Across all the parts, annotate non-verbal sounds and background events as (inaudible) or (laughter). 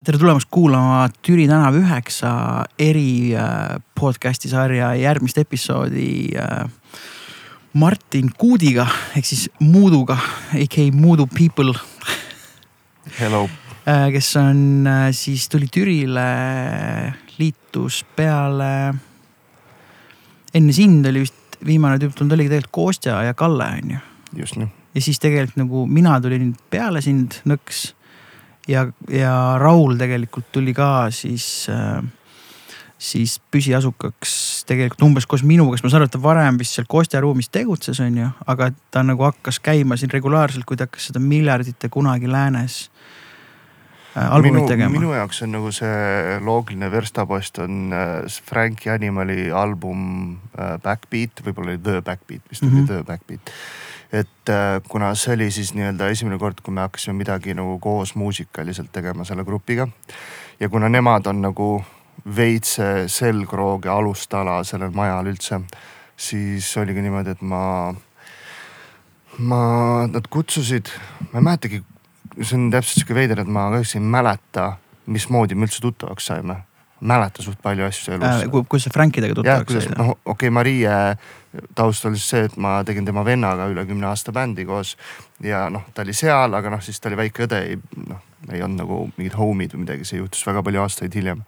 tere tulemast kuulama Türi tänav üheksa eri äh, podcast'i sarja järgmist episoodi äh, Martin Kuudiga ehk siis Muuduga, AK Muudu People. Hello. Äh, kes on siis tuli Türile, liitus peale. enne sind oli vist viimane tüüp tulnud, oligi tegelikult Kostja ja Kalle on ju. just nii. ja siis tegelikult nagu mina tulin peale sind nõks ja, ja Raul tegelikult tuli ka siis äh, siis püsiasukaks tegelikult umbes koos minuga, sest ma saan aru, et ta varem vist seal Kostja ruumis tegutses, on ju, aga ta nagu hakkas käima siin regulaarselt, kui ta hakkas seda miljardite kunagi läänes äh, albumit tegema. minu jaoks on nagu see loogiline verstapost on äh, Franki Animali album äh, Backbeat, võib-olla oli The Backbeat, vist oli mm -hmm. The Backbeat et äh, kuna see oli siis nii-öelda esimene kord, kui me hakkasime midagi nagu koos muusikaliselt tegema selle grupiga. ja kuna nemad on nagu veits selgroog ja alustala sellel majal üldse, siis oligi niimoodi, et ma, ma, nad kutsusid, ma ei mäletagi, see on täpselt sihuke veider, et ma kahjuks ei mäleta, mismoodi me üldse tuttavaks saime mäleta suht palju asju elus äh,. kuidas sa Frankidega tuttavaks said? noh, okei okay,, Marie taust oli siis see, et ma tegin tema vennaga üle kümne aasta bändi koos. ja noh, ta oli seal, aga noh, siis ta oli väike õde, noh, ei olnud nagu mingid homid või midagi, see juhtus väga palju aastaid hiljem.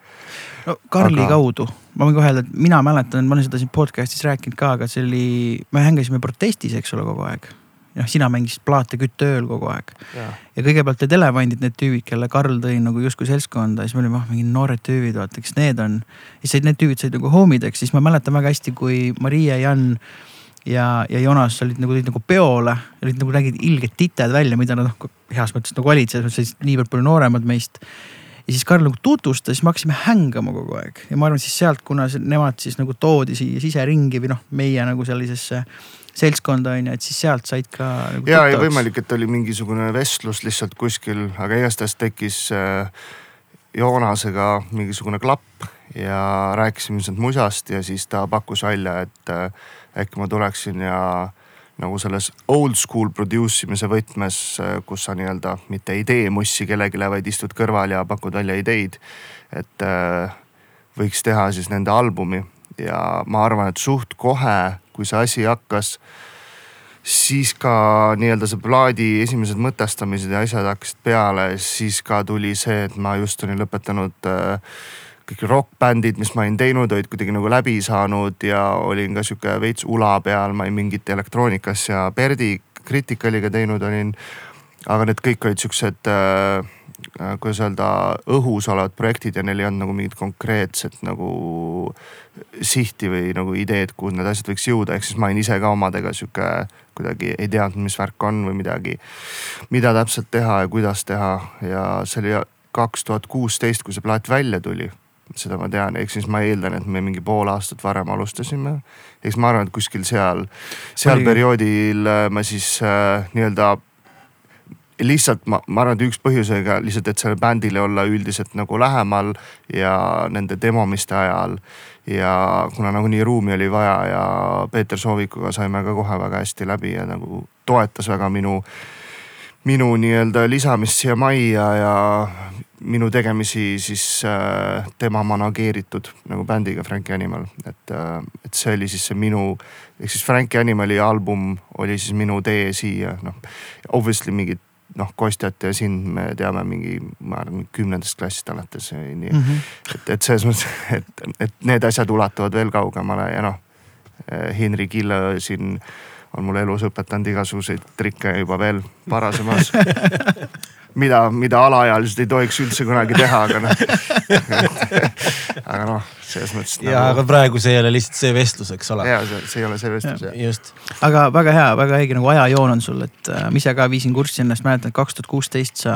no Karli aga... kaudu, ma võin kohe öelda, et mina mäletan, ma olen seda siin podcast'is rääkinud ka, aga see oli, me hängisime protestis, eks ole, kogu aeg noh, sina mängisid plaate kütteööl kogu aeg. ja kõigepealt need elevandid, need tüübid, kelle Karl tõi nagu justkui seltskonda, siis me olime, ah mingid noored tüübid, vaata, kes need on. siis said need tüübid said nagu homideks, siis ma mäletan väga hästi, kui Maria, Jan ja, ja Jonas olid nagu, tulid nagu peole, olid nagu nägid ilged tited välja, mida nad noh, heas mõttes nagu olid, selles mõttes niivõrd palju nooremad meist ja siis Karl nagu tutvustas, siis me hakkasime hängama kogu aeg ja ma arvan, siis sealt, kuna nemad siis nagu toodi siia siseringi või noh, meie nagu sellisesse seltskonda on ju, et siis sealt said ka nagu. ja, ja võimalik, et oli mingisugune vestlus lihtsalt kuskil, aga igastahes tekkis äh, Joonasega mingisugune klapp ja rääkisime sealt musast ja siis ta pakkus välja, et äh, äkki ma tuleksin ja nagu selles old school produce imise võtmes, äh, kus sa nii-öelda mitte ei tee mussi kellelegi, vaid istud kõrval ja pakud välja ideid. et äh, võiks teha siis nende albumi ja ma arvan, et suht kohe, kui see asi hakkas, siis ka nii-öelda see plaadi esimesed mõtestamised ja asjad hakkasid peale, siis ka tuli see, et ma just olin lõpetanud äh, kõik rokkbändid, mis ma olin teinud, olid kuidagi nagu läbi saanud ja olin ka sihuke veits ula peal, ma olin mingit elektroonikas ja Perdi Criticaliga teinud olin. aga need kõik olid siuksed äh, Äh, kuidas öelda, õhus olevad projektid ja neil ei olnud nagu mingit konkreetset nagu sihti või nagu ideed, kuhu need asjad võiks jõuda, ehk siis ma olin ise ka omadega sihuke kuidagi ei teadnud, mis värk on või midagi. mida täpselt teha ja kuidas teha ja see oli kaks tuhat kuusteist, kui see plaat välja tuli seda ma tean, ehk siis ma eeldan, et me mingi pool aastat varem alustasime. eks ma arvan, et kuskil seal, seal Oli... perioodil äh, ma siis äh, nii-öelda lihtsalt ma, ma arvan, et üks põhjusega lihtsalt, et sellele bändile olla üldiselt nagu lähemal ja nende demomiste ajal. ja kuna nagunii ruumi oli vaja ja Peeter Soovikuga saime ka kohe väga hästi läbi ja nagu toetas väga minu, minu nii-öelda lisamist siia majja ja minu tegemisi siis äh, tema manageeritud nagu bändiga Frankie Animal, et äh,, et see oli siis see minu ehk siis Frankie Animali album oli siis minu tee siia, noh obviously mingid noh, Kostjat ja sind me teame mingi, ma arvan kümnendast klassist alates nii mm. -hmm. et, et selles mõttes, et, et need asjad ulatuvad veel kaugemale ja noh. Henry Kille siin on mul elus õpetanud igasuguseid trikke juba veel varasemas (laughs) mida, mida alaealised ei tohiks üldse kunagi teha, aga noh aga noh, selles mõttes. ja nagu... aga praegu see ei ole lihtsalt see vestlus, eks ole. ja see, see ei ole see vestlus jah. just. aga väga hea, väga õige nagu ajajoon on sul, et äh, ma ise ka viisin kurssi ennast, mäletan, et kaks tuhat kuusteist sa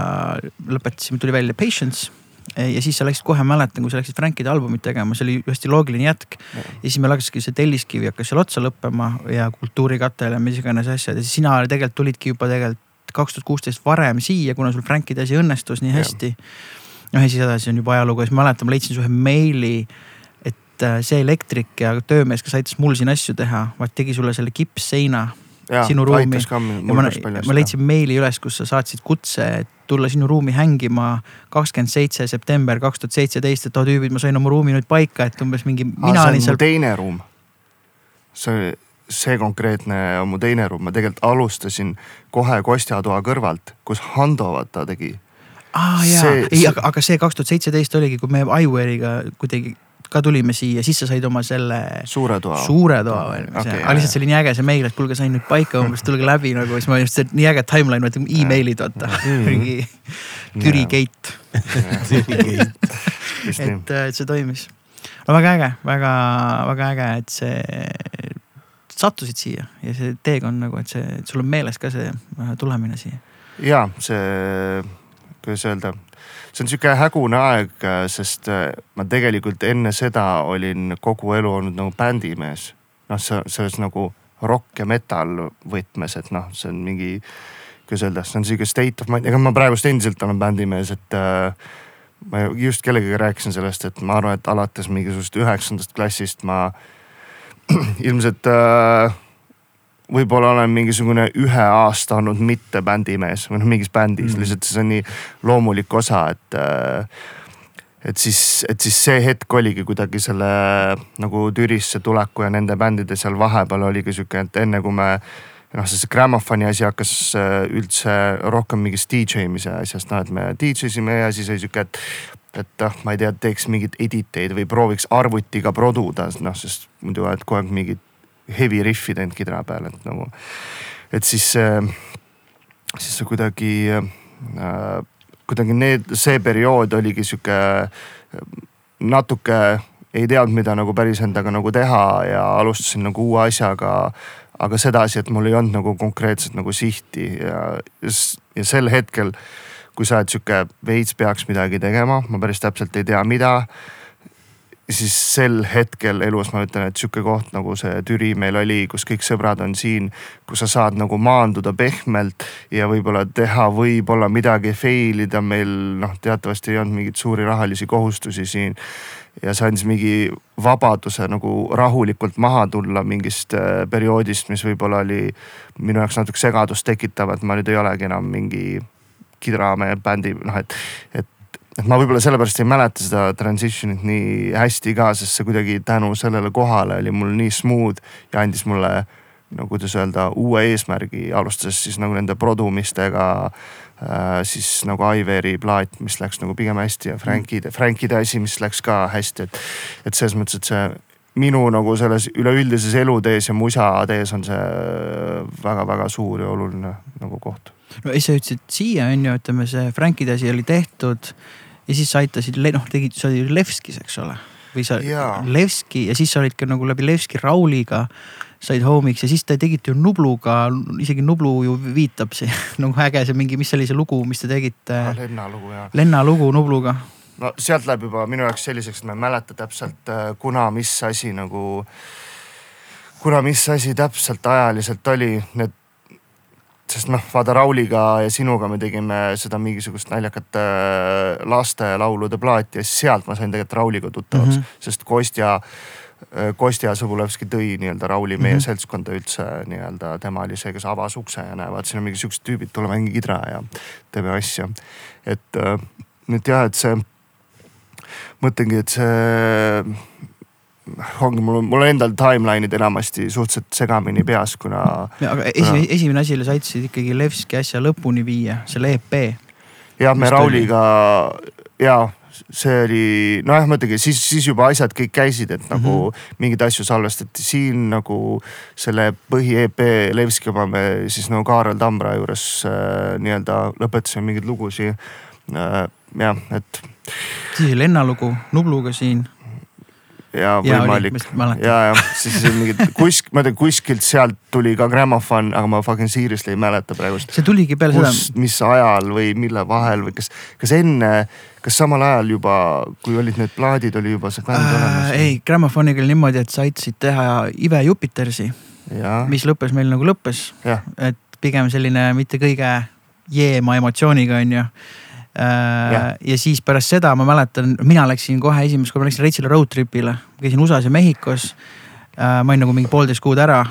lõpetasime, tuli välja Patience ja siis sa läksid kohe, mäletan, kui sa läksid Frankide albumit tegema, see oli hästi loogiline jätk. ja siis meil hakkaski see Telliskivi hakkas seal otsa lõppema ja Kultuurikatel ja mis iganes asjad ja siis sina tegelikult tulidki juba tegelikult kaks tuhat kuusteist varem siia, kuna sul Frankide asi õnnestus nii hästi. noh ja siis edasi on juba ajalugu ja siis ma mäletan, ma leidsin su ühe meili, et äh, see elektrik ja töömees, kes aitas mul siin asju teha, vaat tegi sulle selle kippseina sinu ruumi. ja ma, ma leidsin meili üles, kus sa saatsid kutse, et tulla sinu ruumi hängima kakskümmend seitse september kaks tuhat seitseteist, et oo tüübid, ma sain oma ruumi nüüd paika, et umbes mingi. see on seal... mu teine ruum. see, see konkreetne on mu teine ruum, ma tegelikult alustasin kohe Kostja toa kõrvalt, kus Hando vaata tegi aa jaa, ei aga, aga see kaks tuhat seitseteist oligi, kui me Iware'iga kuidagi ka tulime siia, siis sa said oma selle. suure toa. suure toa valmis okay, aga lihtsalt see oli nii äge see meil, et kuulge, sain nüüd paika umbes, tulge läbi nagu, siis ma just nii äge timeline, vaata email'id vaata mm., mingi Türi gate. et, et see toimis. no väga äge, väga, väga äge, et see, sattusid siia ja see teekond nagu, et see, sul on meeles ka see tulemine siia. ja see, kuidas öelda see on sihuke hägune aeg, sest äh, ma tegelikult enne seda olin kogu elu olnud nagu bändimees. noh, selles nagu rock ja metal võtmes, et noh, see on mingi, kuidas öelda, see on sihuke state of mind, ega ma praegust endiselt olen bändimees, et äh, ma just kellegagi rääkisin sellest, et ma arvan, et alates mingisugusest üheksandast klassist ma (clears throat) ilmselt äh, võib-olla olen mingisugune ühe aasta olnud mitte bändimees või noh, mingis bändis mm., lihtsalt see on nii loomulik osa, et äh, et siis, et siis see hetk oligi kuidagi selle nagu Türisse tuleku ja nende bändide seal vahepeal oligi sihuke, et enne kui me noh, see Grammofoni asi hakkas äh, üldse rohkem mingist DJ imise asjast, noh et me DJ isime ja siis oli sihuke, et et noh, ma ei tea, teeks mingeid edit eid või prooviks arvutiga produda, noh sest muidu oled kogu aeg mingid heavy riff'i teinud kidra peal, et nagu. et siis, siis see kuidagi äh,, kuidagi need, see periood oligi sihuke natuke ei teadnud, mida nagu päris endaga nagu teha ja alustasin nagu uue asjaga. aga sedasi, et mul ei olnud nagu konkreetset nagu sihti ja, ja sel hetkel, kui sa oled sihuke veits peaks midagi tegema, ma päris täpselt ei tea, mida siis sel hetkel elus ma ütlen, et sihuke koht nagu see Türi meil oli, kus kõik sõbrad on siin, kus sa saad nagu maanduda pehmelt ja võib-olla teha võib-olla midagi fail ida, meil noh, teatavasti ei olnud mingeid suuri rahalisi kohustusi siin. ja see andis mingi vabaduse nagu rahulikult maha tulla mingist äh, perioodist, mis võib-olla oli minu jaoks natuke segadust tekitav, et ma nüüd ei olegi enam mingi kidramehe bändi noh, et, et et ma võib-olla sellepärast ei mäleta seda transition'it nii hästi ka, sest see kuidagi tänu sellele kohale oli mul nii smooth ja andis mulle no kuidas öelda, uue eesmärgi, alustades siis nagu nende produmistega äh,. siis nagu Iveri plaat, mis läks nagu pigem hästi ja Frankide, Frankide asi, mis läks ka hästi, et. et selles mõttes, et see minu nagu selles üleüldises elutees ja musatees on see väga-väga suur ja oluline nagu koht. No ja sa ütlesid siia on ju, ütleme see Frankide asi oli tehtud ja siis sa aitasid, noh tegid, sa olid Levskis, eks ole. või sa, Levski ja siis sa olid ka nagu läbi Levski Rauliga said homiks ja siis te tegite ju Nubluga, isegi Nublu ju viitab siin (laughs) nagu äge see mingi, mis oli see lugu, mis te tegite ah,? Lenna lugu jah. Lenna lugu Nubluga. no sealt läheb juba minu jaoks selliseks, et ma ei mäleta täpselt äh, kuna, mis asi nagu, kuna, mis asi täpselt ajaliselt oli, need sest noh, vaata Rauliga ja sinuga me tegime seda mingisugust naljakat äh, lastelaulude plaati ja sealt ma sain tegelikult Rauliga tuttavaks mm, -hmm. sest Kostja äh,, Kostja Sõbulevski tõi nii-öelda Rauli meie mm -hmm. seltskonda üldse nii-öelda, tema oli see, kes avas ukse ja näe, vaat siin on mingi siuksed tüübid, tule mängi kidra ja teeme asja. et, äh, et jah, et see, mõtlengi, et see ongi mul, mul endal timeline'id enamasti suhteliselt segamini peas, kuna. aga esimene, esimene asi, sa aitasid ikkagi Levski asja lõpuni viia, selle EP. jah, me Rauliga ja see oli, nojah, ma ütlengi, siis, siis juba asjad kõik käisid, et nagu mm -hmm. mingeid asju salvestati siin nagu selle põhi EP Levski oma me siis nagu Kaarel Tambra juures äh, nii-öelda lõpetasime mingeid lugusid äh,. jah, et. siis oli Lenna lugu Nubluga siin ja võimalik. ja, ja siis mingid (laughs) kusk-, ma tean kuskilt sealt tuli ka grammofon, aga ma fucking seriously ei mäleta praegust. see tuligi peale seda. mis ajal või mille vahel või kas, kas enne, kas samal ajal juba, kui olid need plaadid, oli juba see bänd äh, olemas? ei, grammofoniga oli niimoodi, et sa aitasid teha Ive Jupitersi. mis lõppes meil nagu lõppes. et pigem selline mitte kõige jeema emotsiooniga on ju Äh, ja. ja siis pärast seda ma mäletan, mina läksin kohe esimest korda, ma läksin Reitsile road trip'ile, käisin USA-s ja Mehhikos. Äh, ma olin nagu mingi poolteist kuud ära.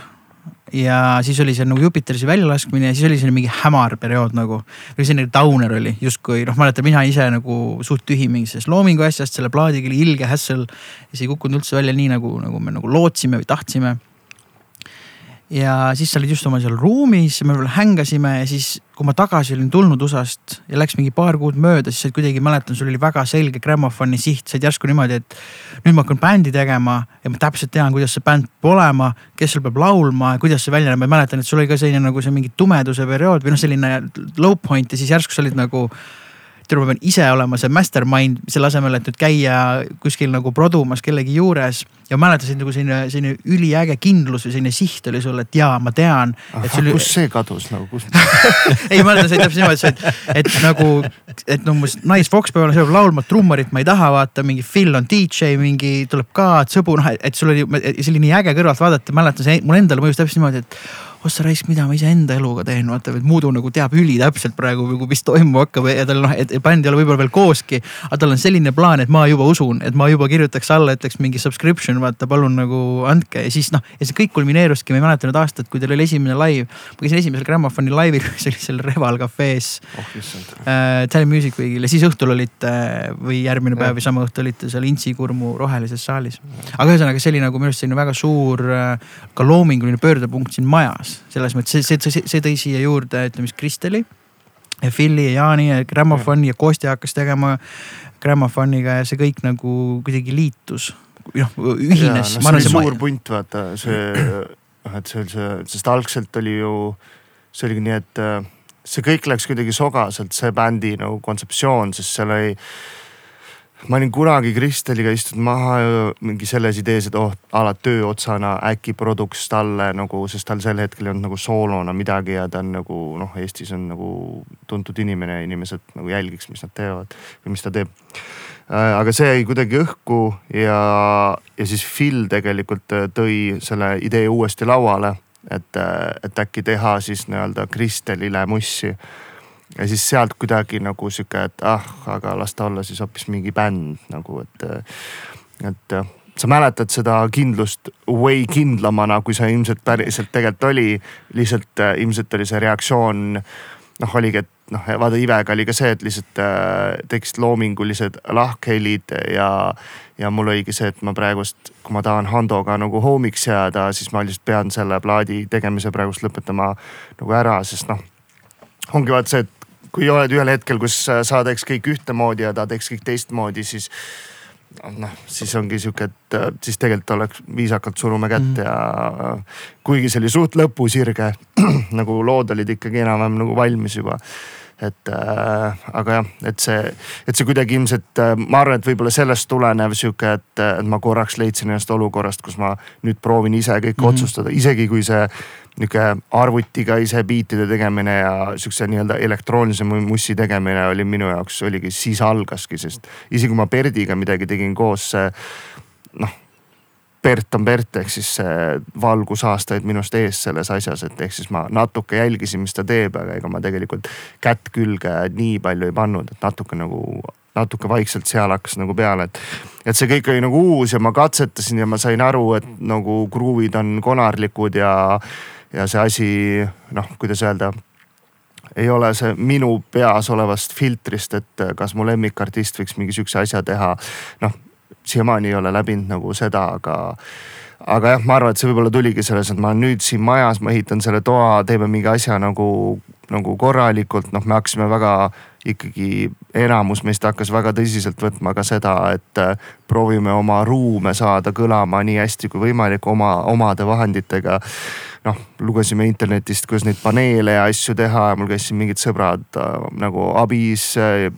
ja siis oli see nagu Jupiterisse väljalaskmine ja siis oli selline mingi hämar periood nagu. või selline downer oli justkui noh, mäletan mina ise nagu suht tühi mingist sellest loomingu asjast, selle plaadiga oli ilge hassle. ja see ei kukkunud üldse välja nii nagu, nagu me nagu lootsime või tahtsime ja siis sa olid just oma seal ruumis, me veel hängasime ja siis, kui ma tagasi olin tulnud USA-st ja läks mingi paar kuud mööda, siis kuidagi mäletan, sul oli väga selge grammofoni siht, said järsku niimoodi, et nüüd ma hakkan bändi tegema ja ma täpselt tean, kuidas see bänd peab olema, kes seal peab laulma ja kuidas see välja näeb, ma mäletan, et sul oli ka selline nagu see mingi tumeduse periood või noh, selline low point ja siis järsku sa olid nagu tead, ma pean ise olema see mastermind selle asemel, et nüüd käia kuskil nagu produmas kellegi juures. ja mäletasin nagu selline, selline üliäge kindlus või selline siht oli sul, et jaa, ma tean. Sul... kus see kadus nagu, kus (laughs) ei, ma mäletan, see oli täpselt niimoodi, et, et nagu, et no umbes Nice Fox peab olema, see peab laulma, trummarit ma ei taha vaata, mingi Phil on DJ, mingi tuleb ka, sõbu, noh, et sul oli, see oli nii äge kõrvalt vaadata, mäletan, see mulle endale mõjus täpselt niimoodi, et ossa raisk, mida ma iseenda eluga teen, vaata, et Muudu nagu teab ülitäpselt praegu mis toimuma hakkab ja tal noh, et bänd ei ole võib-olla veel kooski. aga tal on selline plaan, et ma juba usun, et ma juba kirjutaks alla, ütleks mingi subscription, vaata palun nagu andke ja siis noh, ja see kõik kulmineeruski, ma ei mäleta nüüd aastat, kui teil oli esimene live. ma käisin esimesel Grammofoni laivil, mis (laughs) oli seal Reval Cafe's oh,. Äh, Tele Music Weekil ja siis õhtul olite või järgmine päev või sama õhtu olite seal Intsikurmu rohelises saalis. aga ühesõnaga, see oli nagu minu arust selline väga suur äh, ka loominguline pöördepunkt siin majas selles mõttes, see, see, see tõi siia juurde, ütleme siis Kristeli ja Philly ja Jaani ja Grammofoni ja Kostja hakkas tegema Grammofoniga ja see kõik nagu kuidagi liitus. noh, ühines. No, see oli suur punt, vaata see, noh, et see oli see, sest algselt oli ju, see oligi nii, et äh, see kõik läks kuidagi sogaselt, see bändi nagu kontseptsioon, sest seal oli ma olin kunagi Kristeliga istunud maha mingi selles idees, et oh a la tööotsana äkki produks talle nagu, sest tal sel hetkel ei olnud nagu soolona midagi ja ta on nagu noh, Eestis on nagu tuntud inimene ja inimesed nagu jälgiks, mis nad teevad või mis ta teeb. Äh, aga see jäi kuidagi õhku ja, ja siis Phil tegelikult äh, tõi selle idee uuesti lauale, et, äh, et äkki teha siis nii-öelda Kristelile mussi ja siis sealt kuidagi nagu sihuke, et ah, aga las ta olla siis hoopis mingi bänd nagu, et, et sa mäletad seda kindlust way kindlamana, kui see ilmselt päriselt tegelikult oli. lihtsalt äh, ilmselt oli see reaktsioon noh, oligi, et noh, vaata Ivega oli ka see, et lihtsalt äh, tekkisid loomingulised lahkhelid ja, ja mul oligi see, et ma praegust, kui ma tahan Handoga nagu homiks jääda, siis ma lihtsalt pean selle plaadi tegemise praegust lõpetama nagu ära, sest noh ongi vaat see, et kui oled ühel hetkel, kus sa teeks kõik ühtemoodi ja ta teeks kõik teistmoodi, siis noh, siis ongi sihuke, et äh, siis tegelikult oleks viisakalt surume kätt mm. ja kuigi see oli suht lõpusirge (clears throat) nagu lood olid ikkagi enam-vähem nagu valmis juba et äh, aga jah, et see, et see kuidagi ilmselt äh,, ma arvan, et võib-olla sellest tulenev sihuke, et, et ma korraks leidsin ennast olukorrast, kus ma nüüd proovin ise kõike mm -hmm. otsustada, isegi kui see nihuke arvutiga ise biitide tegemine ja sihukese nii-öelda elektroonilise mussi tegemine oli minu jaoks oligi, siis algaski, sest isegi kui ma Perdiga midagi tegin koos, noh. Bert on Bert ehk siis see valgus aastaid minust ees selles asjas, et ehk siis ma natuke jälgisin, mis ta teeb, aga ega ma tegelikult kätt külge nii palju ei pannud, et natuke nagu natuke vaikselt seal hakkas nagu peale, et. et see kõik oli nagu uus ja ma katsetasin ja ma sain aru, et nagu kruuvid on konarlikud ja ja see asi noh, kuidas öelda ei ole see minu peas olevast filtrist, et kas mu lemmikartist võiks mingi sihukese asja teha. noh, siiamaani ei ole läbinud nagu seda, aga, aga jah, ma arvan, et see võib-olla tuligi selles, et ma olen nüüd siin majas, ma ehitan selle toa, teeme mingi asja nagu, nagu korralikult, noh, me hakkasime väga ikkagi enamus meist hakkas väga tõsiselt võtma ka seda, et proovime oma ruume saada kõlama nii hästi kui võimalik oma, omade vahenditega. noh, lugesime internetist, kuidas neid paneele ja asju teha ja mul käisid mingid sõbrad äh, nagu abis äh,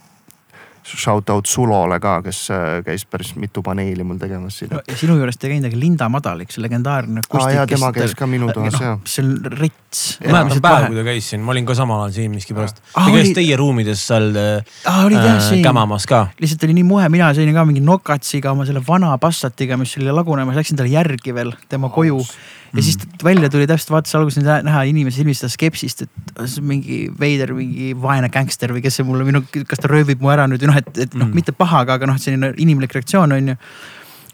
shout out Sulole ka, kes äh, käis päris mitu paneeli mul tegemas siin no,. sinu juures te käinud, aga Linda Madalik, see legendaarne akustik. aa jaa, tema käis ka minu toas no, jah. see on rits. ma mäletan päeva, kui ta käis siin, ma olin ka samal ajal siin miskipärast. ta käis oli... teie ruumides seal ah, äh, kämamas ka. lihtsalt oli nii muhe, mina sõin ka mingi nokatsiga oma selle vana Passatiga, mis oli lagunemas, läksin talle järgi veel tema koju oh ja siis välja tuli täpselt vaatas alguses näha inimese silmis seda skepsist, et see on mingi veider, mingi vaene gängster või kes see mulle minu, kas ta röövib mu ära nüüd või noh, et, et noh mm., mitte pahaga, aga noh, selline inimlik reaktsioon on ju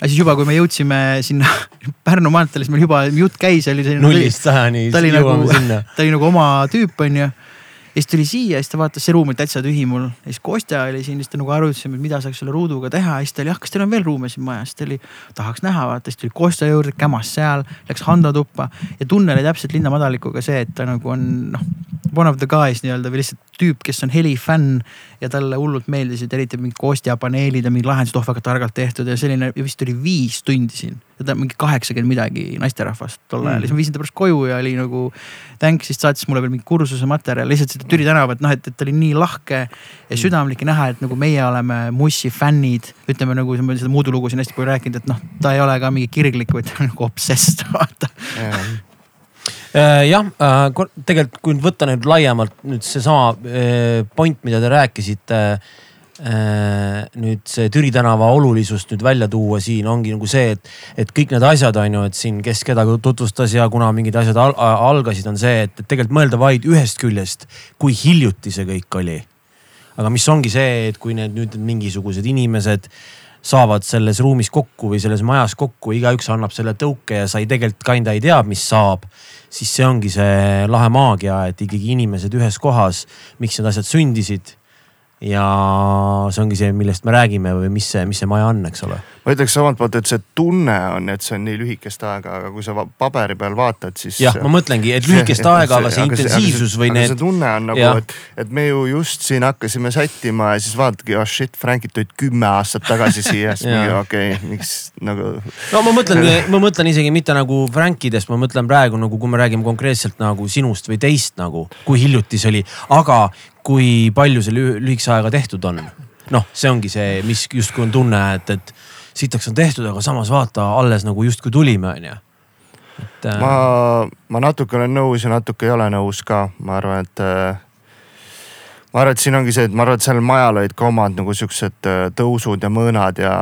aga siis juba, kui me jõudsime sinna (laughs) Pärnu maanteele, siis meil juba jutt käis, oli selline. nullist sajani, siis jõuame nagu, sinna. ta oli nagu oma tüüp, onju ja siis tuli siia, siis ta vaatas, see ruum oli täitsa tühi mul. ja siis Kostja oli siin, siis ta nagu arutasime, et mida saaks selle ruuduga teha siis ta oli, jah, kas teil on veel ruume siin majas, ta oli, tahaks näha, vaata, siis tuli Kostja juurde, kämas seal, läks Hando tuppa ja tunne oli täpselt Linna Madalikuga see, et ta nagu on noh, one of the guys nii-öelda või lihtsalt tüüp, kes on helifänn ja talle hullult meeldisid eriti mingid Kostja paneelid ja mingid lahendused oh väga targalt tehtud ja selline ja vist oli viis tundi siin. ja ta mingi kaheksakümmend midagi naisterahvast tol ajal mm., siis ma viisin ta pärast koju ja oli nagu. Thanks, siis saatis mulle veel mingi kursuse materjal lihtsalt seda Türi tänavat, noh, et, et ta oli nii lahke ja mm. südamlik ja näha, et nagu meie oleme Mussi fännid. ütleme nagu seda Moodu lugu siin hästi palju rääkinud, et noh, ta ei ole ka mingi kirglik, vaid ta on nagu obsessed, (laughs) vaata Äh, jah, äh, tegelikult kui nüüd võtta nüüd laiemalt nüüd seesama äh, point, mida te rääkisite. Nüüd see Türi tänava olulisust nüüd välja tuua siin ongi nagu see, et, et kõik need asjad on ju, et siin, kes keda tutvustas ja kuna mingid asjad al algasid, on see, et, et tegelikult mõelda vaid ühest küljest, kui hiljuti see kõik oli. aga mis ongi see, et kui need nüüd mingisugused inimesed saavad selles ruumis kokku või selles majas kokku, igaüks annab selle tõuke ja sa ei tegelikult kinda ei tea, mis saab siis see ongi see lahe maagia, et ikkagi inimesed ühes kohas, miks need asjad sündisid ja see ongi see, millest me räägime või mis see, mis see maja on, eks ole ma ütleks omalt poolt, et see tunne on, et see on nii lühikest aega, aga kui sa paberi peal vaatad, siis. jah, ma mõtlengi, et lühikest (laughs) aega, aga see intensiivsus või need. see tunne on nagu, et, et me ju just siin hakkasime sättima ja siis vaatadki, oh shit, Frankid tulid kümme aastat tagasi siia, siis (laughs) mingi okei okay,, miks nagu. no ma mõtlen, ma mõtlen isegi mitte nagu Frankidest, ma mõtlen praegu nagu, kui me räägime konkreetselt nagu sinust või teist nagu, kui hiljuti see oli, aga kui palju see lühikese ajaga tehtud on noh, see ongi see, mis justkui on tunne, et, et sitaks on tehtud, aga samas vaata, alles nagu justkui tulime, onju. et. Äh, ma, ma natuke olen nõus ja natuke ei ole nõus ka, ma arvan, et äh, ma arvan, et siin ongi see, et ma arvan, et sellel majal olid ka omad nagu siuksed äh, tõusud ja mõõnad ja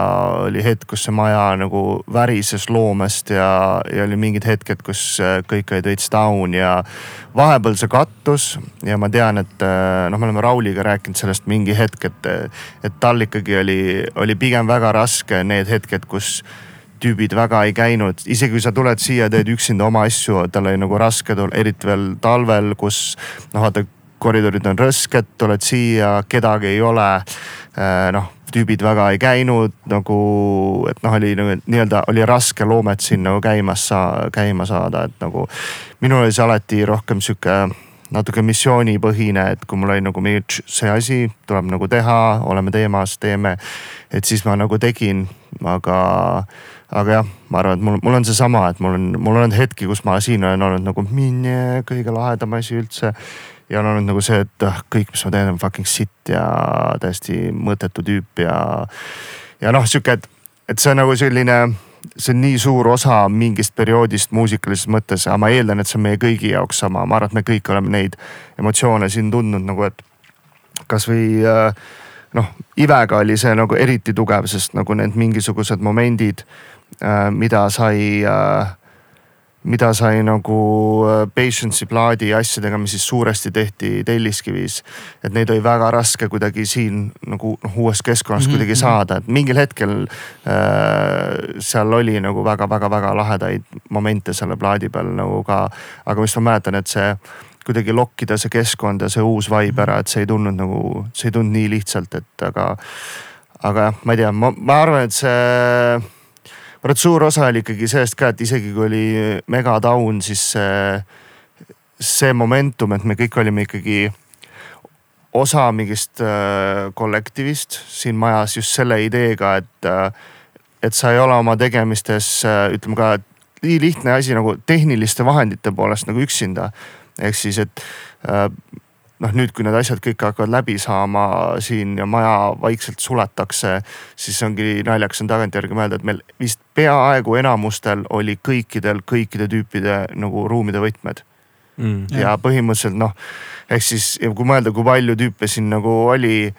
oli hetk, kus see maja nagu värises loomest ja, ja oli mingid hetked, kus äh, kõik olid veits down ja vahepeal see kattus ja ma tean, et äh, noh, me oleme Rauliga rääkinud sellest mingi hetk, et, et tal ikkagi oli, oli pigem väga raske need hetked, kus tüübid väga ei käinud, isegi kui sa tuled siia, teed üksinda oma asju, tal oli nagu raske, eriti veel talvel, kus noh, vaata koridorid on rõsked, tuled siia, kedagi ei ole. Äh, noh, tüübid väga ei käinud nagu, et noh, oli nagu nii-öelda oli raske loomet siin nagu käimas saa-, käima saada, et nagu. minul oli see alati rohkem sihuke natuke missioonipõhine, et kui mul oli nagu mingi see asi tuleb nagu teha, oleme teemas, teeme. et siis ma nagu tegin, aga, aga jah, ma arvan, et mul, mul on seesama, et mul on, mul on olnud hetki, kus ma siin olen olnud nagu minne kõige lahedam asi üldse ja on olnud nagu see, et ah, kõik, mis ma teen, on fucking sitt ja täiesti mõttetu tüüp ja. ja noh, sihuke, et, et see on nagu selline, see on nii suur osa mingist perioodist muusikalises mõttes, aga ma eeldan, et see on meie kõigi jaoks sama, ma arvan, et me kõik oleme neid emotsioone siin tundnud nagu, et kasvõi äh, noh, Ivega oli see nagu eriti tugev, sest nagu need mingisugused momendid, äh, mida sai äh, mida sai nagu äh, Patience'i plaadi asjadega, mis siis suuresti tehti Telliskivis. et neid oli väga raske kuidagi siin nagu noh uues keskkonnas mm -hmm. kuidagi saada, et mingil hetkel äh, seal oli nagu väga-väga-väga lahedaid momente selle plaadi peal nagu ka. aga mis ma mäletan, et see kuidagi lokkida see keskkond ja see uus vibe ära, et see ei tulnud nagu, see ei tulnud nii lihtsalt, et aga. aga jah, ma ei tea, ma, ma arvan, et see arvan, et suur osa oli ikkagi sellest ka, et isegi kui oli mega down, siis see, see momentum, et me kõik olime ikkagi osa mingist äh, kollektiivist siin majas just selle ideega, et, äh, et sa ei ole oma tegemistes äh, ütleme ka nii lihtne asi nagu tehniliste vahendite poolest nagu üksinda. ehk siis, et noh, nüüd, kui need asjad kõik hakkavad läbi saama siin ja maja vaikselt suletakse, siis ongi naljakas on tagantjärgi mõelda, et meil vist peaaegu enamustel oli kõikidel kõikide tüüpide nagu ruumide võtmed mm,. ja põhimõtteliselt noh, ehk siis kui mõelda, kui palju tüüpe siin nagu oli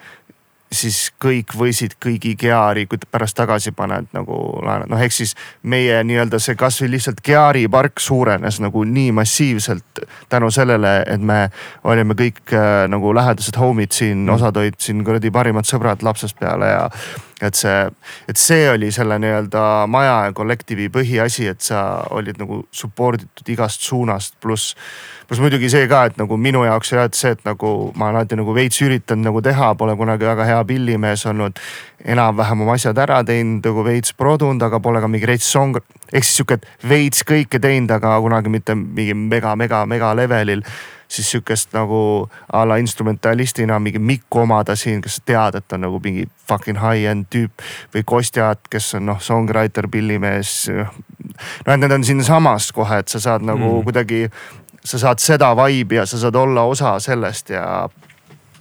siis kõik võisid kõigi Geari, kui pärast tagasi paned nagu laenad, noh ehk siis meie nii-öelda see kasvõi lihtsalt Geari park suurenes nagu nii massiivselt tänu sellele, et me olime kõik äh, nagu lähedased homid siin osad olid siin kuradi parimad sõbrad lapsest peale ja et see, et see oli selle nii-öelda maja ja kollektiivi põhiasi, et sa olid nagu support itud igast suunast, pluss pluss muidugi see ka, et nagu minu jaoks jah, et see, et nagu ma olen alati nagu veits üritanud nagu teha, pole kunagi väga hea pillimees olnud. enam-vähem oma asjad ära teinud, nagu veits produnud, aga pole ka mingi reits song. ehk siis sihuke, et veits kõike teinud, aga kunagi mitte mingi mega, mega, mega levelil siis sihukest nagu a la instrumentalistina mingi Mikku omada siin, kes sa tead, et on nagu mingi fucking high-end tüüp. või Kostjat, kes on noh, songwriter, pillimees. noh, et need on siinsamas kohe, et sa saad nagu mm. kuidagi sa saad seda vibe'i ja sa saad olla osa sellest ja,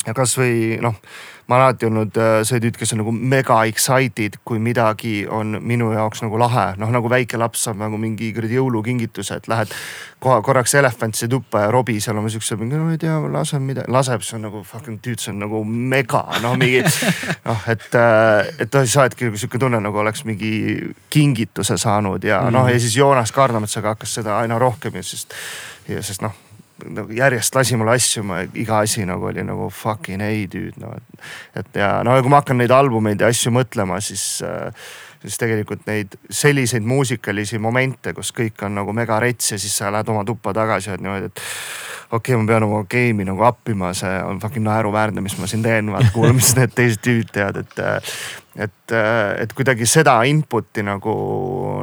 ja kasvõi noh ma olen alati olnud äh, see tüüp, kes on nagu mega excited, kui midagi on minu jaoks nagu lahe. noh, nagu väike laps saab nagu mingi kuradi jõulukingituse, et lähed kohe korraks Elephantsi tuppa ja Robbie seal oma siukse no ei tea, laseb midagi, laseb, see on nagu fucking dude, see on nagu mega, noh mingi. (laughs) noh, et, äh, et sa oledki nagu sihuke tunne, nagu oleks mingi kingituse saanud ja mm. noh, ja siis Joonas Kaarnametsaga hakkas seda aina rohkem ja siis ja sest noh nagu järjest lasi mulle asju, ma iga asi nagu oli nagu fucking ei dude no. et ja no kui ma hakkan neid albumeid ja asju mõtlema, siis äh, siis tegelikult neid selliseid muusikalisi momente, kus kõik on nagu mega rets ja siis sa lähed oma tuppa tagasi ja oled niimoodi, et okei okay,, ma pean oma game'i nagu appima, see on fucking naeruväärne, mis ma siin teen, vaata kuule, mis need teised tüüd teevad, et. et, et kuidagi seda input'i nagu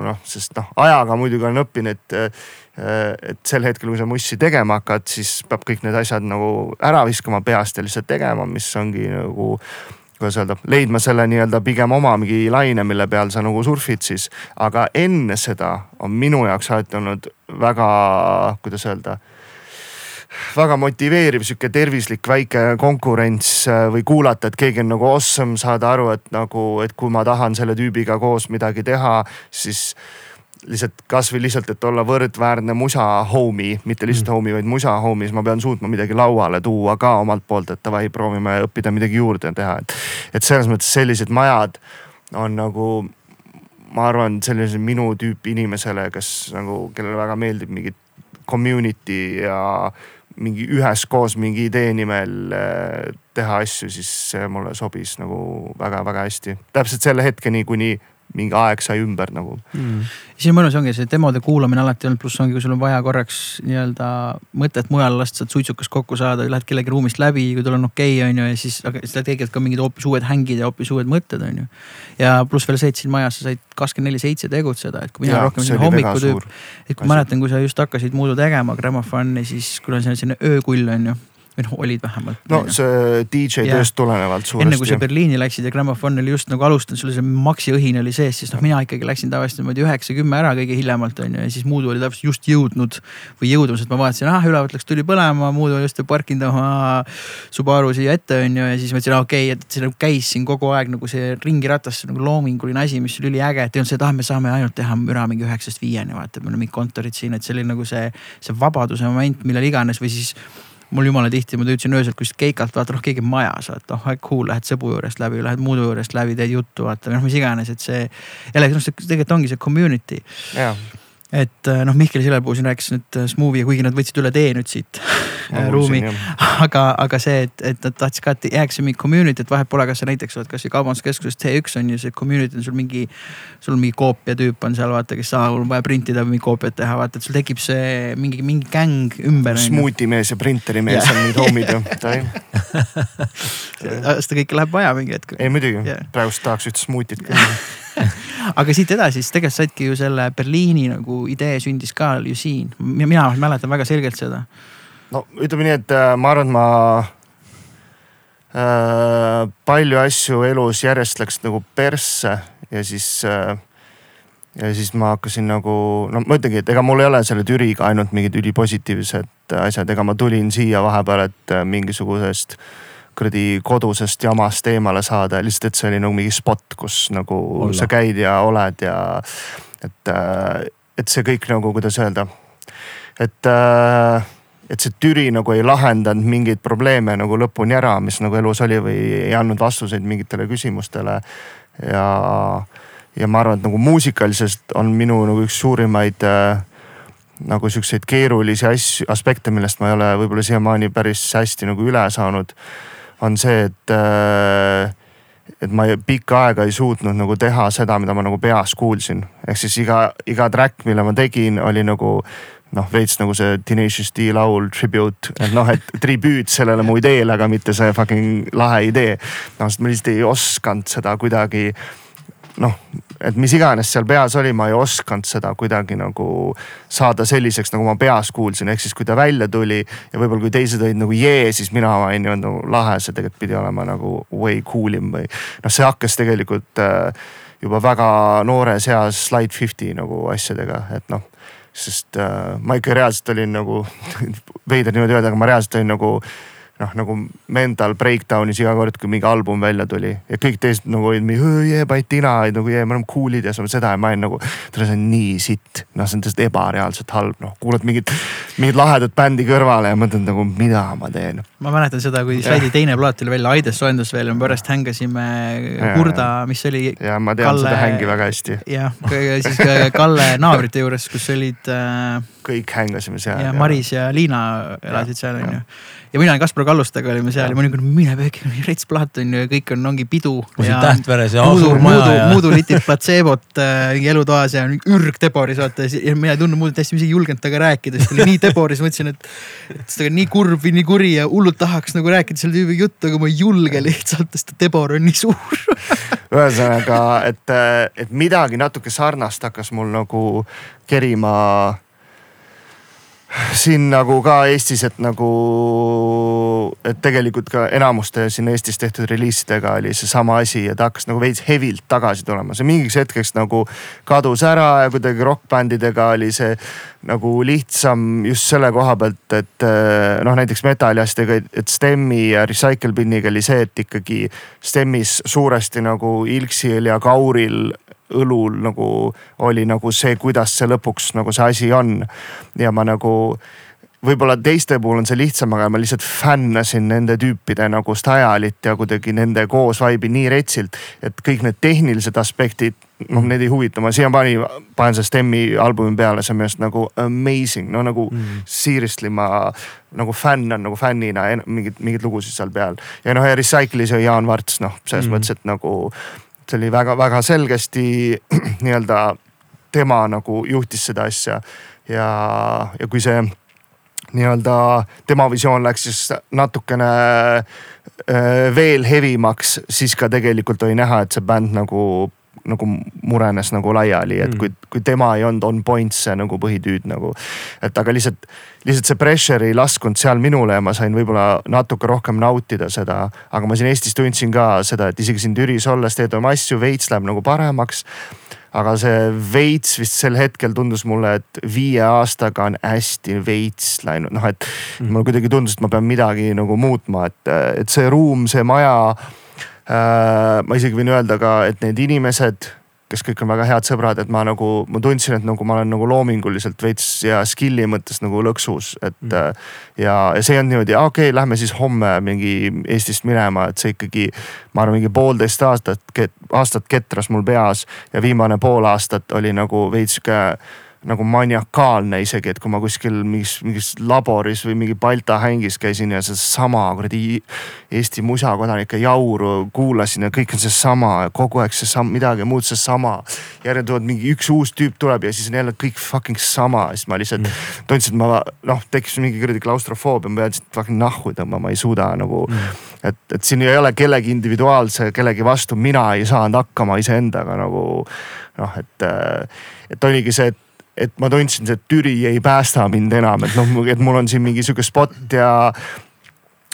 noh, sest noh, ajaga muidugi olen õppinud, et et sel hetkel, kui sa mussi tegema hakkad, siis peab kõik need asjad nagu ära viskama peast ja lihtsalt tegema, mis ongi nagu kuidas öelda, leidma selle nii-öelda pigem oma mingi laine, mille peal sa nagu surfid siis. aga enne seda on minu jaoks alati olnud väga, kuidas öelda väga motiveeriv sihuke tervislik väike konkurents äh, või kuulata, et keegi on nagu awesome, saada aru, et nagu, et kui ma tahan selle tüübiga koos midagi teha, siis lihtsalt kasvõi lihtsalt, et olla võrdväärne musa homie, mitte lihtsalt mm. homie, vaid musa homie, siis ma pean suutma midagi lauale tuua ka omalt poolt, et davai, proovime õppida midagi juurde teha, et. et selles mõttes sellised majad on nagu, ma arvan, sellise minu tüüpi inimesele, kes nagu, kellele väga meeldib mingi community ja mingi üheskoos mingi idee nimel äh, teha asju, siis see mulle sobis nagu väga-väga hästi. täpselt selle hetkeni, kuni mingi aeg sai ümber nagu mm.. siin mõnus ongi see demode kuulamine alati olnud, pluss ongi, kui sul on vaja korraks nii-öelda mõtet mujal lasta, et suitsukas kokku saada, lähed kellegi ruumist läbi, kui tal on okei okay,, on ju, ja siis, aga siis tekivad ka mingid hoopis uued hängid ja hoopis uued mõtted, on ju. ja pluss veel see, et siin majas sa said kakskümmend neli seitse tegutseda, et kui mina ja, rohkem selline hommikutüüp. et kui mäletan, kui sa just hakkasid muidu tegema grammofoni, siis kui on selline öökull on ju või noh, olid vähemalt. no see DJ tööst tulenevalt suuresti. enne kui sa Berliini läksid ja Grammofon oli just nagu alustanud, sul see Maxi õhin oli sees, siis noh, mina ikkagi läksin tavaliselt niimoodi üheksa-kümme ära kõige hiljemalt on ju ja siis Muudu oli täpselt just jõudnud või jõudmas, et ma vaatasin, ah ülevalt läks tuli põlema, Muudu oli just parkinud oma Subaru siia ette on ju ja siis mõtlesin, okei okay,, et see nagu käis siin kogu aeg nagu see ringiratas nagu loominguline asi, mis oli üliäge, et ei olnud see, et ah, me saame ainult teha müra mingi üheksast viieni vaata, meil on mingid kontorid siin, et see oli nagu see, see vabaduse moment, millal iganes või siis mul jumala tihti, ma töötasin öösel kuskilt keikalt, vaata noh, keegi on majas, vaata oh cool, lähed sõbu juurest läbi, lähed Muudu juurest läbi, teed juttu, vaata noh, mis iganes, et see. jällegi noh, see tegelikult ongi see community et äh, noh, Mihkel Silepuu siin rääkis nüüd äh, Smoothie, kuigi nad võtsid üle tee nüüd siit (laughs) no, ruumi. aga, aga see, et, et nad tahtsid ka, et jääks see mingi community, et vahet pole, kas sa näiteks oled kasvõi kaubanduskeskuses T1 on ju see community on sul mingi. sul mingi koopia tüüp on seal vaata, kes, aa mul on vaja printida või koopiat teha, vaata, et sul tekib see mingi, mingi gäng ümber. Smuuti mees ja printeri mees on need homid ju, (laughs) seda kõike läheb vaja mingi hetk. ei muidugi yeah., praegust tahaks ühte smuutit ka aga siit edasi, siis tegelikult saidki ju selle Berliini nagu idee sündis ka ju siin. mina mäletan väga selgelt seda. no ütleme nii, et äh, ma arvan, et ma äh, palju asju elus järjest läks nagu persse ja siis äh, ja siis ma hakkasin nagu, no ma ütlengi, et ega mul ei ole selle Türiga ainult mingid ülipositiivsed asjad, ega ma tulin siia vahepeal, et äh, mingisugusest kuradi kodusest jamast eemale saada, lihtsalt, et see oli nagu mingi spot, kus nagu Olla. sa käid ja oled ja et, äh, et see kõik nagu, kuidas öelda, et äh, et see Türi nagu ei lahendanud mingeid probleeme nagu lõpuni ära, mis nagu elus oli või ei andnud vastuseid mingitele küsimustele. ja, ja ma arvan, et nagu muusikaliselt on minu nagu üks suurimaid äh, nagu siukseid keerulisi asju, aspekte, millest ma ei ole võib-olla siiamaani päris hästi nagu üle saanud on see, et, äh, et ma pikka aega ei suutnud nagu teha seda, mida ma nagu peas kuulsin. ehk siis iga, iga track, mille ma tegin, oli nagu noh, veits nagu see Tenacious D laul Tribute, et noh, et (laughs) tribüüt sellele mu ideele, aga mitte see fucking lahe idee. noh, sest ma lihtsalt ei osanud seda kuidagi noh, et mis iganes seal peas oli, ma ei osanud seda kuidagi nagu saada selliseks, nagu ma peas kuulsin, ehk siis kui ta välja tuli ja võib-olla kui teised olid nagu jee, siis mina olin ju nagu lahe, see tegelikult pidi olema nagu way cool im või noh, see hakkas tegelikult äh, juba väga noores eas Slide Fifty nagu asjadega, et noh sest äh, ma ikka reaalselt olin nagu (laughs) veider niimoodi öelda, aga ma reaalselt olin nagu noh, nagu mental breakdown'is iga kord, kui mingi album välja tuli ja kõik teised nagu olid mingi jee, Batina, nagu jee, me oleme cool'id ja seda ja ma olin nagu. tere, see on nii sitt, noh, see on tõesti ebareaalselt halb, noh, kuulad mingit, mingit lahedat bändi kõrvale ja mõtled nagu, mida ma teen. Ma mäletan seda, kui Slaidi teine plaat tuli välja, Aides soojendus veel ja me pärast hängasime Hurda, mis oli. ja ma tean Kalle... seda hängi väga hästi. jah, siis Kalle naabrite juures, kus olid äh.... kõik hängasime seal. ja Maris ja Liina elasid seal onju ja mina ja Kaspar Kallustega olime seal ja ma olin nagu mine pekki, rets plaat on ju ja kõik on, ongi pidu. tähtveres ja Muudu, Muudu, Muudu litib platseebot äh, mingi elutoas ja ürg teboris vaata ja mina ei tundnud muud hästi, ma isegi ei julgenud temaga rääkida, sest ta oli nii teboris, mõtlesin, et. et ta on nii kurb või nii kuri ja hullult tahaks nagu rääkida selle tüübi juttu, aga ma ei julge lihtsalt, sest tebor on nii suur. Ühesõnaga, et, et midagi natuke sarnast hakkas mul nagu kerima siin nagu ka Eestis, et nagu, et tegelikult ka enamuste siin Eestis tehtud reliisidega oli seesama asi ja ta hakkas nagu veits hevilt tagasi tulema. see mingiks hetkeks nagu kadus ära ja kuidagi rokkbändidega oli see nagu lihtsam just selle koha pealt, et eh, noh, näiteks metalliastega, et Stemmi ja Recycle Binniga oli see, et ikkagi Stemmis suuresti nagu Ilksil ja Kauril õlul nagu oli nagu see, kuidas see lõpuks nagu see asi on. ja ma nagu võib-olla teiste puhul on see lihtsam, aga ma lihtsalt fännasin nende tüüpide nagu style'it ja kuidagi nende koos vibe'i nii retsilt, et kõik need tehnilised aspektid, noh, need ei huvita, ma siiamaani panen selle Stemmi albumi peale, see on minu arust nagu amazing, no nagu mm. seriously ma nagu fännan nagu fännina mingeid, mingeid lugusid seal peal. ja noh, ja Recycle'is ja Jaan Varts, noh, selles mm. mõttes, et nagu see oli väga-väga selgesti (clears throat) nii-öelda tema nagu juhtis seda asja. Ja, ja kui see nii-öelda tema visioon läks siis natukene äh, veel hevimaks, siis ka tegelikult oli näha, et see bänd nagu nagu murenes nagu laiali, et mm. kui, kui tema ei olnud on point see nagu põhitüüd nagu. et aga lihtsalt, lihtsalt see pressure ei laskunud seal minule ja ma sain võib-olla natuke rohkem nautida seda. aga ma siin Eestis tundsin ka seda, et isegi siin Türis olles teed oma asju, veits läheb nagu paremaks aga see veits vist sel hetkel tundus mulle, et viie aastaga on hästi veits läinud, noh et mm. mulle kuidagi tundus, et ma pean midagi nagu muutma, et, et see ruum, see maja ma isegi võin öelda ka, et need inimesed, kes kõik on väga head sõbrad, et ma nagu, ma tundsin, et nagu ma olen nagu loominguliselt veits ja skill'i mõttes nagu lõksus, et mm. Äh, ja, ja see ei olnud niimoodi, okei okay,, lähme siis homme mingi Eestist minema, et see ikkagi. ma arvan, mingi poolteist aastat, aastat ketras mul peas ja viimane pool aastat oli nagu veits sihuke nagu maniakaalne isegi, et kui ma kuskil mingis, mingis laboris või mingi Balta hängis käisin ja sedasama kuradi Eesti musakodanike jauru kuulasin ja kõik on seesama ja kogu aeg seesama, midagi muud seesama. järjest tuleb mingi üks uus tüüp tuleb ja siis on jälle kõik fucking sama, siis ma lihtsalt mm. tundsin, et ma noh, tekkis mingi kuradi klaustrofoobia, ma pean fucking nahku tõmbama, ma ei suuda nagu mm. et, et siin ei ole kellegi individuaalse, kellegi vastu, mina ei saanud hakkama iseendaga nagu noh, et, et oligi see, et et ma tundsin, et Türi ei päästa mind enam, et noh, et mul on siin mingi sihuke spot ja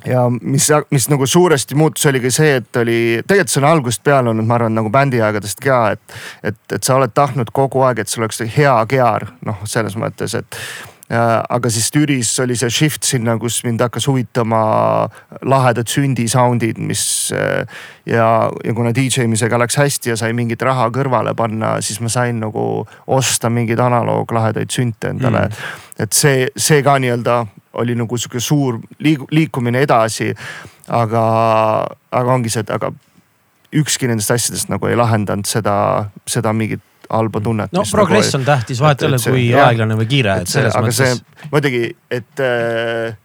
ja mis, mis nagu suuresti muutus, oligi see, et oli, tegelikult see on algusest peale olnud, ma arvan, nagu bändiaegadest ka, et. et, et sa oled tahtnud kogu aeg, et sul oleks hea gear, noh, selles mõttes, et aga siis Türis oli see shift sinna, kus mind hakkas huvitama lahedad sündi sound'id, mis ja, ja kuna DJ misega läks hästi ja sai mingit raha kõrvale panna, siis ma sain nagu osta mingeid analooklahedaid sünte endale mm.. et see, see ka nii-öelda oli nagu sihuke suur liik, liikumine edasi. aga, aga ongi see, et aga ükski nendest asjadest nagu ei lahendanud seda, seda mingit halba tunnet. no progress nagu, on tähtis, vahet ei ole, kui jah, aeglane või kiire, et selles see, mõttes. muidugi, et äh,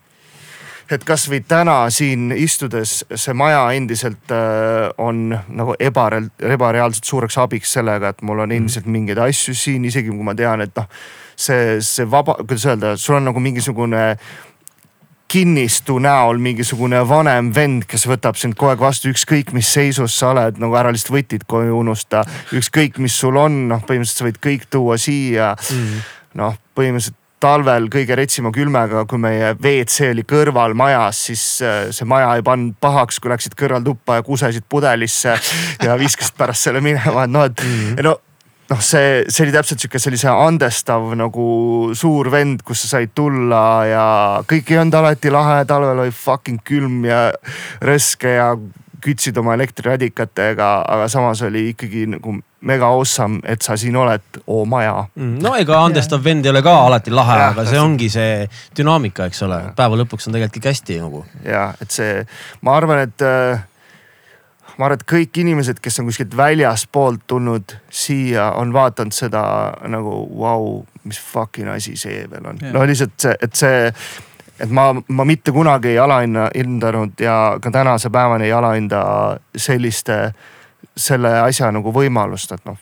et kasvõi täna siin istudes see maja endiselt äh, on nagu ebareal-, ebareaalselt suureks abiks sellega, et mul on endiselt mingeid asju siin, isegi kui ma tean, et noh. see, see vaba, kuidas öelda, sul on nagu mingisugune kinnistu näol mingisugune vanem vend, kes võtab sind kogu aeg vastu, ükskõik mis seisus sa oled, nagu ära lihtsalt võtid koju unusta. ükskõik, mis sul on, noh põhimõtteliselt sa võid kõik tuua siia mm.. noh, põhimõtteliselt talvel kõige retsima külmega, kui meie WC oli kõrval majas, siis äh, see maja ei pannud pahaks, kui läksid kõrvaltuppa ja kusesid pudelisse ja (laughs) viskasid pärast selle minema, et noh, et mm -hmm. no noh, see, see oli täpselt sihuke sellise andestav nagu suur vend, kus sa said tulla ja kõik ei olnud alati lahe, talvel oli fucking külm ja rõske ja kütsid oma elektriradikatega, aga samas oli ikkagi nagu mega awesome, et sa siin oled, oo maja mm,. no ega andestav vend ei ole ka alati lahe, aga see ongi see dünaamika, eks ole, päeva lõpuks on tegelikult kõik hästi nagu. ja et see, ma arvan, et äh, ma arvan, et kõik inimesed, kes on kuskilt väljaspoolt tulnud siia, on vaadanud seda nagu vau wow,, mis fucking asi see veel on. no lihtsalt see, et see, et ma, ma mitte kunagi ei alahinna, hindanud ja ka tänase päevani ei alahinda selliste, selle asja nagu võimalust, et noh,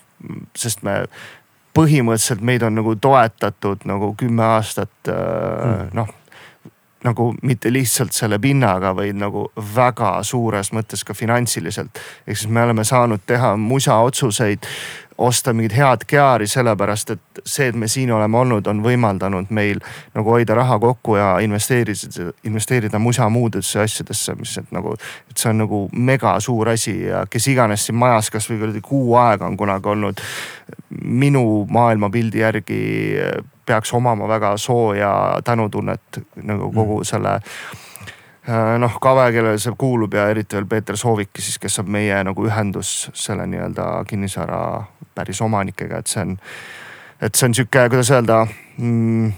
sest me põhimõtteliselt meid on nagu toetatud nagu kümme aastat mm. noh nagu mitte lihtsalt selle pinnaga, vaid nagu väga suures mõttes ka finantsiliselt. ehk siis me oleme saanud teha musa otsuseid, osta mingit head geaari, sellepärast et see, et me siin oleme olnud, on võimaldanud meil nagu hoida raha kokku ja investeerida, investeerida musa muudesse asjadesse, mis et nagu, et see on nagu mega suur asi ja kes iganes siin majas kasvõi kuradi kuu aega on kunagi olnud. minu maailmapildi järgi peaks omama väga sooja tänutunnet nagu kogu mm. selle äh, noh, Kave, kellele see kuulub ja eriti veel Peeter Sooviki siis, kes on meie nagu ühendus selle nii-öelda kinnisvara päris omanikega, et see on, et see on sihuke, kuidas öelda mm,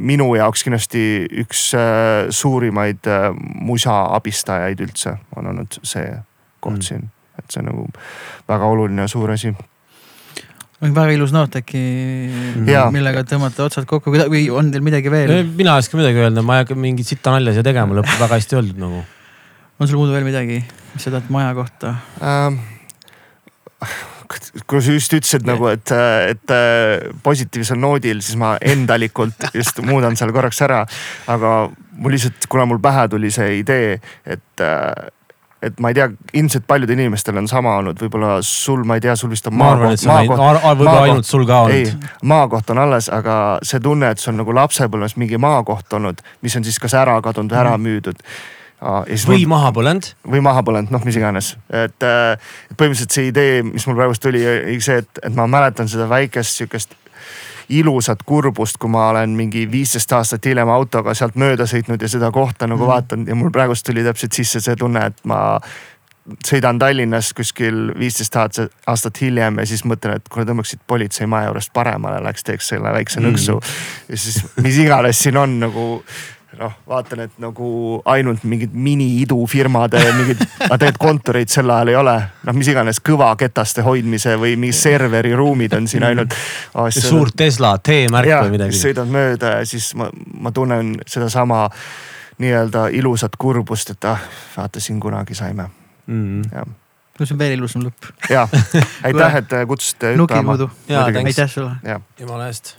minu jaoks kindlasti üks äh, suurimaid äh, musa abistajaid üldse on olnud see koht mm. siin, et see on nagu väga oluline ja suur asi väga ilus noot äkki, millega tõmmata otsad kokku või on teil midagi veel? mina ei oska midagi öelda, ma ei hakka mingit sitta nalja siia tegema, lõpeb väga hästi öeldud nagu. on sul muud veel midagi, mis sa tahad maja kohta ähm,? kui sa just ütlesid nagu, et, et positiivsel noodil, siis ma endalikult just muudan selle korraks ära. aga mul lihtsalt, kuna mul pähe tuli see idee, et et ma ei tea, ilmselt paljudel inimestel on sama olnud, võib-olla sul, ma ei tea, sul vist on ma maakoht. võib-olla ainult sul ka olnud. maakoht on alles, aga see tunne, et sul nagu lapsepõlves mingi maakoht olnud, mis on siis kas ära kadunud ära mhm. müüdud või maha põlenud. või maha põlenud, noh, mis iganes, et põhimõtteliselt see idee, mis mul praegust tuli, oli see, et, et ma mäletan seda väikest sihukest ilusat kurbust, kui ma olen mingi viisteist aastat hiljem autoga sealt mööda sõitnud ja seda kohta nagu mm. vaatanud ja mul praegust tuli täpselt sisse see tunne, et ma sõidan Tallinnas kuskil viisteist aastat hiljem ja siis mõtlen, et nad tõmbaksid politseimaja juurest paremale, läks teeks selle väikse mm. nõksu mm.. ja siis mis iganes siin on nagu noh, vaatan, et nagu ainult mingid mini-idufirmade mingid, (laughs) aga tegelikult kontoreid sel ajal ei ole. noh, mis iganes kõvaketaste hoidmise või mingi serveri ruumid on siin ainult oh,. suur Tesla T-märk või midagi. sõidad mööda ja siis ma, ma tunnen sedasama nii-öelda ilusat kurbust, et ah, vaata siin kunagi saime mm.. jah no see on veel ilusam lõpp. ja, (laughs) aitäh, et kutsusite. nukikudu. aitäh sulle. jumala eest.